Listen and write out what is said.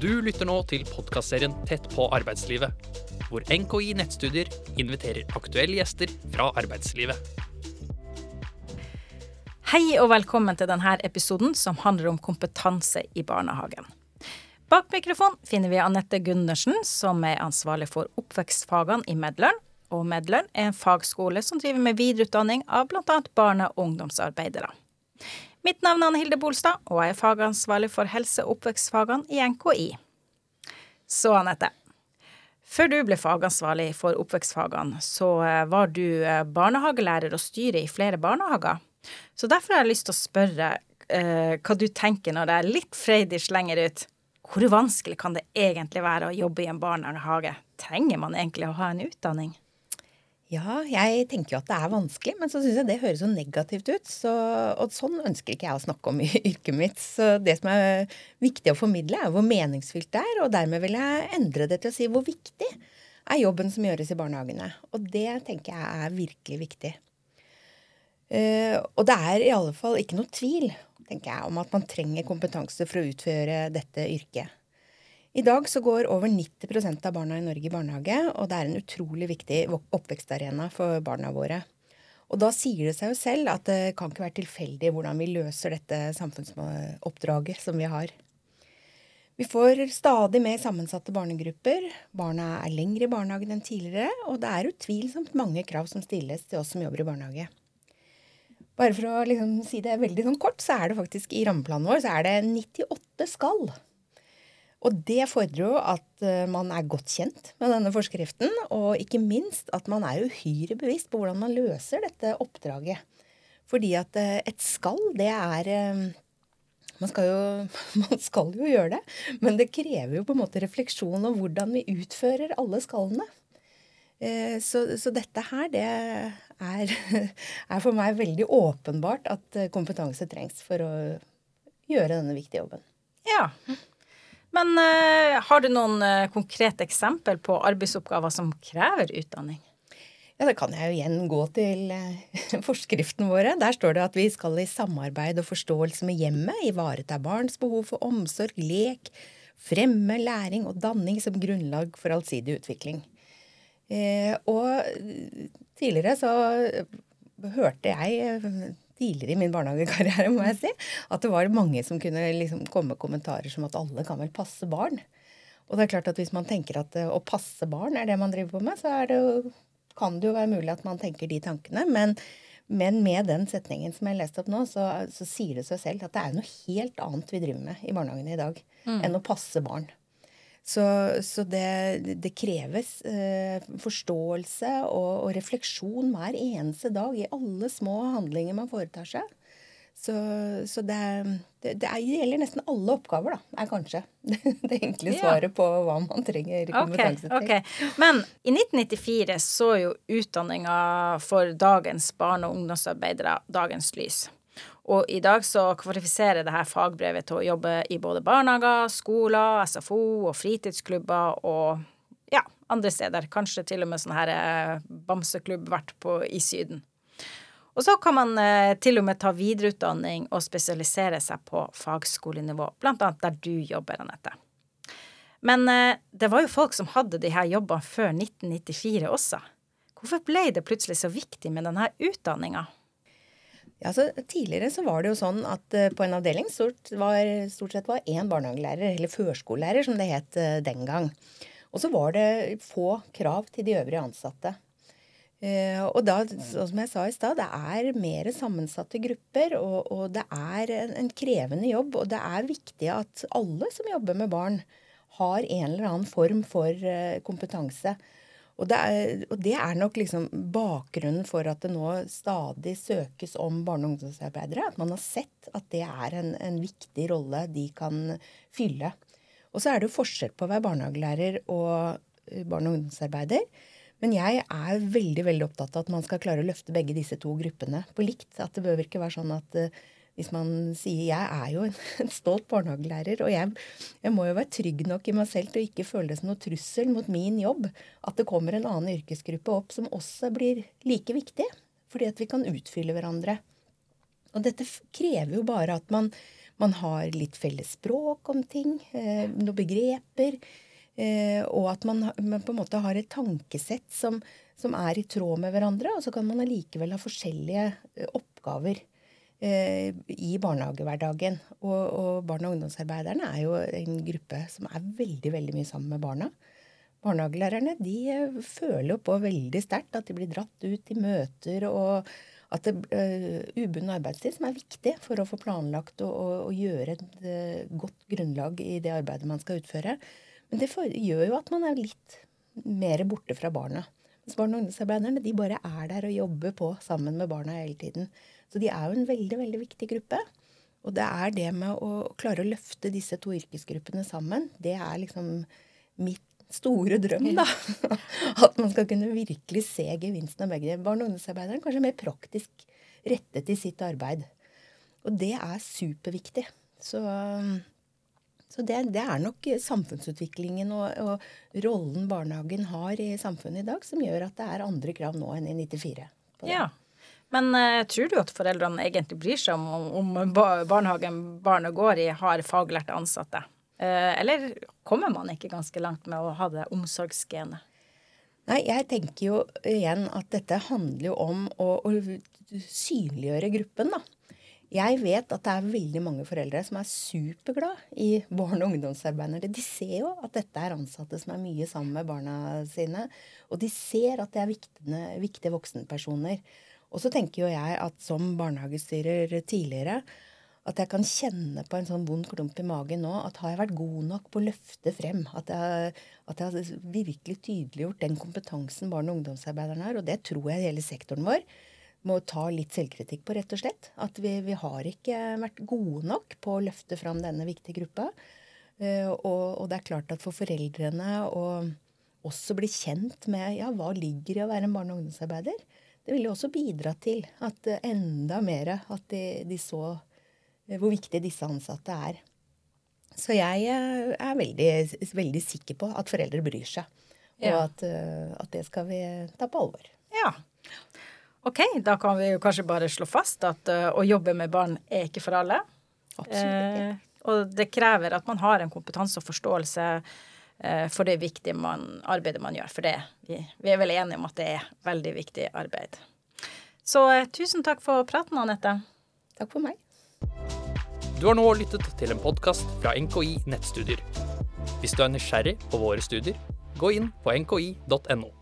Du lytter nå til podkastserien Tett på arbeidslivet, hvor NKI Nettstudier inviterer aktuelle gjester fra arbeidslivet. Hei og velkommen til denne episoden som handler om kompetanse i barnehagen. Bak mikrofon finner vi Anette Gundersen, som er ansvarlig for oppvekstfagene i Medløren. Og Medløren er en fagskole som driver med videreutdanning av bl.a. barne- og ungdomsarbeidere. Mitt navn er Anne Hilde Bolstad, og jeg er fagansvarlig for helse- og oppvekstfagene i NKI. Så Anette, før du ble fagansvarlig for oppvekstfagene, så eh, var du eh, barnehagelærer og styrer i flere barnehager. Så derfor har jeg lyst til å spørre eh, hva du tenker når det er litt freidig slenger ut. Hvor vanskelig kan det egentlig være å jobbe i en barnehage? Trenger man egentlig å ha en utdanning? Ja, jeg tenker jo at det er vanskelig, men så syns jeg det høres så negativt ut. Så, og sånn ønsker ikke jeg å snakke om i yrket mitt. Så det som er viktig å formidle, er hvor meningsfylt det er. Og dermed vil jeg endre det til å si hvor viktig er jobben som gjøres i barnehagene. Og det tenker jeg er virkelig viktig. Uh, og det er i alle fall ikke noe tvil tenker jeg, om at man trenger kompetanse for å utføre dette yrket. I dag så går over 90% av barna i Norge i barnehage, og det er en utrolig viktig oppvekstarena for barna våre. Og da sier det seg jo selv at det kan ikke være tilfeldig hvordan vi løser dette samfunnsoppdraget som vi har. Vi får stadig mer sammensatte barnegrupper. Barna er lengre i barnehagen enn tidligere, og det er utvilsomt mange krav som stilles til oss som jobber i barnehage. Bare for å liksom si det veldig sånn kort, så er det faktisk i rammeplanen vår så er det 98 skal. Og det fordrer jo at eh, man er godt kjent med denne forskriften, og ikke minst at man er uhyre bevisst på hvordan man løser dette oppdraget. Fordi at eh, et skal, det er eh, man skal, jo, man skal jo gjøre det, men det krever jo på en måte refleksjon om hvordan vi utfører alle skallene. Så, så, dette her, det er, er, for meg veldig åpenbart at kompetanse trengs for å gjøre denne viktige jobben. Ja, men uh, har du noen uh, konkrete eksempel på arbeidsoppgaver som krever utdanning? Ja, Da kan jeg jo igjen gå til uh, forskriften våre. Der står det at vi skal i samarbeid og forståelse med hjemmet ivareta barns behov for omsorg, lek, fremme læring og danning som grunnlag for allsidig utvikling. og tidligere så hørte jeg tidligere i min barnehagekarriere, må jeg si, at det var mange som kunne liksom komme med kommentarer som at alle kan vel passe barn. Og det er klart at hvis man tenker at å passe barn er det man driver på med, så det jo, kan det jo være mulig at man tenker de tankene. Men, men med den setningen som jeg leste opp nå, så, så, sier det seg selv at det er noe helt annet vi driver med i barnehagene i dag mm. enn å passe barn. Så, så det, det, kreves eh, forståelse og, og, refleksjon hver eneste dag i alle små handlinger man foretar seg. Så, så det, det, det, gjelder nesten alle oppgaver, da, er kanskje det enkle svaret på hva man trenger kompetanse til. Okay, okay. Men i 1994 så jo utdanninga for dagens barne- og ungdomsarbeidere dagens lys. Og i dag så kvalifiserer det her fagbrevet til å jobbe i både barnehager, skoler, SFO og fritidsklubber og ja, andre steder. Kanskje til og med sånn her eh, bamseklubb på i Syden. Og så kan man eh, til og med ta videreutdanning og spesialisere seg på fagskolenivå, blant annet der du jobber, Anette. Men eh, det var jo folk som hadde de her jobbene før 1994 også. Hvorfor ble det plutselig så viktig med denne utdanninga? Ja, så Tidligere så var det jo sånn at uh, på en avdeling stort, var, stort sett var én barnehagelærer, eller førskolelærer som det het uh, den gang. Og så var det få krav til de øvrige ansatte. Uh, og da, som jeg sa i stad, det er mer sammensatte grupper, og, og det er en, en, krevende jobb. Og det er viktig at alle som jobber med barn, har en eller annen form for kompetanse. Og det, er, og det, er, nok liksom bakgrunnen for at det nå stadig søkes om barne- og ungdomsarbeidere. At man har sett at det er en, en viktig rolle de kan fylle. Og så er det jo forskjell på å være barnehagelærer og eh, barne- og ungdomsarbeider. Men jeg er veldig veldig opptatt av at man skal klare å løfte begge disse to gruppene på likt. At det bør ikke være sånn at uh, hvis man sier Jeg er jo en, en stolt barnehagelærer, og jeg, jeg, må jo være trygg nok i meg selv til å ikke føle det som noe trussel mot min jobb at det kommer en annen yrkesgruppe opp som også blir like viktig. Fordi at vi kan utfylle hverandre. Og dette krever jo bare at man, Man har litt felles språk om ting, eh, noen begreper. Eh, og at man, man, på en måte har et tankesett som, som, er i tråd med hverandre. Og så kan man allikevel ha forskjellige eh, oppgaver i barnehagehverdagen. Og, og barne- og ungdomsarbeiderne er jo en gruppe som er veldig, veldig mye sammen med barna. Barnehagelærerne de eh, føler jo på veldig sterkt at de blir dratt ut i møter og at det uh, ubunden arbeidstid som er viktig for å få planlagt og, og, og gjøre et uh, godt grunnlag i det arbeidet man skal utføre. Men det for, gjør jo at man er litt mer borte fra barna. Mens barne- og ungdomsarbeiderne de bare er der og jobber på sammen med barna hele tiden. Så de er jo en veldig, veldig viktig gruppe. Og det er det med å klare å løfte disse to yrkesgruppene sammen, det er liksom mitt store drøm, da. At man skal kunne virkelig se gevinsten av begge. Barne- og ungdomsarbeideren kanskje mer praktisk rettet i sitt arbeid. Og det er superviktig. Så, så det, det, er nok samfunnsutviklingen og, og, rollen barnehagen har i samfunnet i dag, som gjør at det er andre krav nå enn i 94. Ja. Men uh, tror du at foreldrene egentlig bryr seg om om barnehagen barnet går i, har faglærte ansatte? Uh, eller kommer man ikke ganske langt med å ha det omsorgsgenet? Nei, jeg tenker jo igjen at dette handler jo om å, å synliggjøre gruppen, da. Jeg vet at det er veldig mange foreldre som er superglad i barne- og ungdomsarbeidere. De ser jo at dette er ansatte som er mye sammen med barna sine. Og de ser at det er viktige, viktige voksenpersoner. Og så tenker jo jeg at som barnehagestyrer tidligere at jeg kan kjenne på en sånn vond klump i magen nå at har jeg vært god nok på å løfte frem? At jeg, at jeg har virkelig tydeliggjort den kompetansen barne- og ungdomsarbeiderne har. Og det tror jeg hele sektoren vår må ta litt selvkritikk på, rett og slett. At vi, vi har ikke vært gode nok på å løfte fram denne viktige gruppa. Uh, og, og, det er klart at for foreldrene å også bli kjent med ja, hva ligger i å være en barne- og ungdomsarbeider, det ville også bidra til at uh, enda mer at de, de så uh, hvor viktige disse ansatte er. Så jeg er veldig, veldig sikker på at foreldre bryr seg. Og ja. at, at det skal vi ta på alvor. Ja. Ok, da kan vi jo kanskje bare slå fast at uh, å jobbe med barn er ikke for alle. Absolutt ikke. Eh, og det krever at man har en kompetanse og forståelse uh, for det viktige man, arbeidet man gjør. For det, vi, vi, er vel enige om at det er veldig viktig arbeid. Så tusen takk for praten, Anette. Takk for meg. Du har nå lyttet til en podkast fra NKI Nettstudier. Hvis du er nysgjerrig på våre studier, gå inn på nki.no.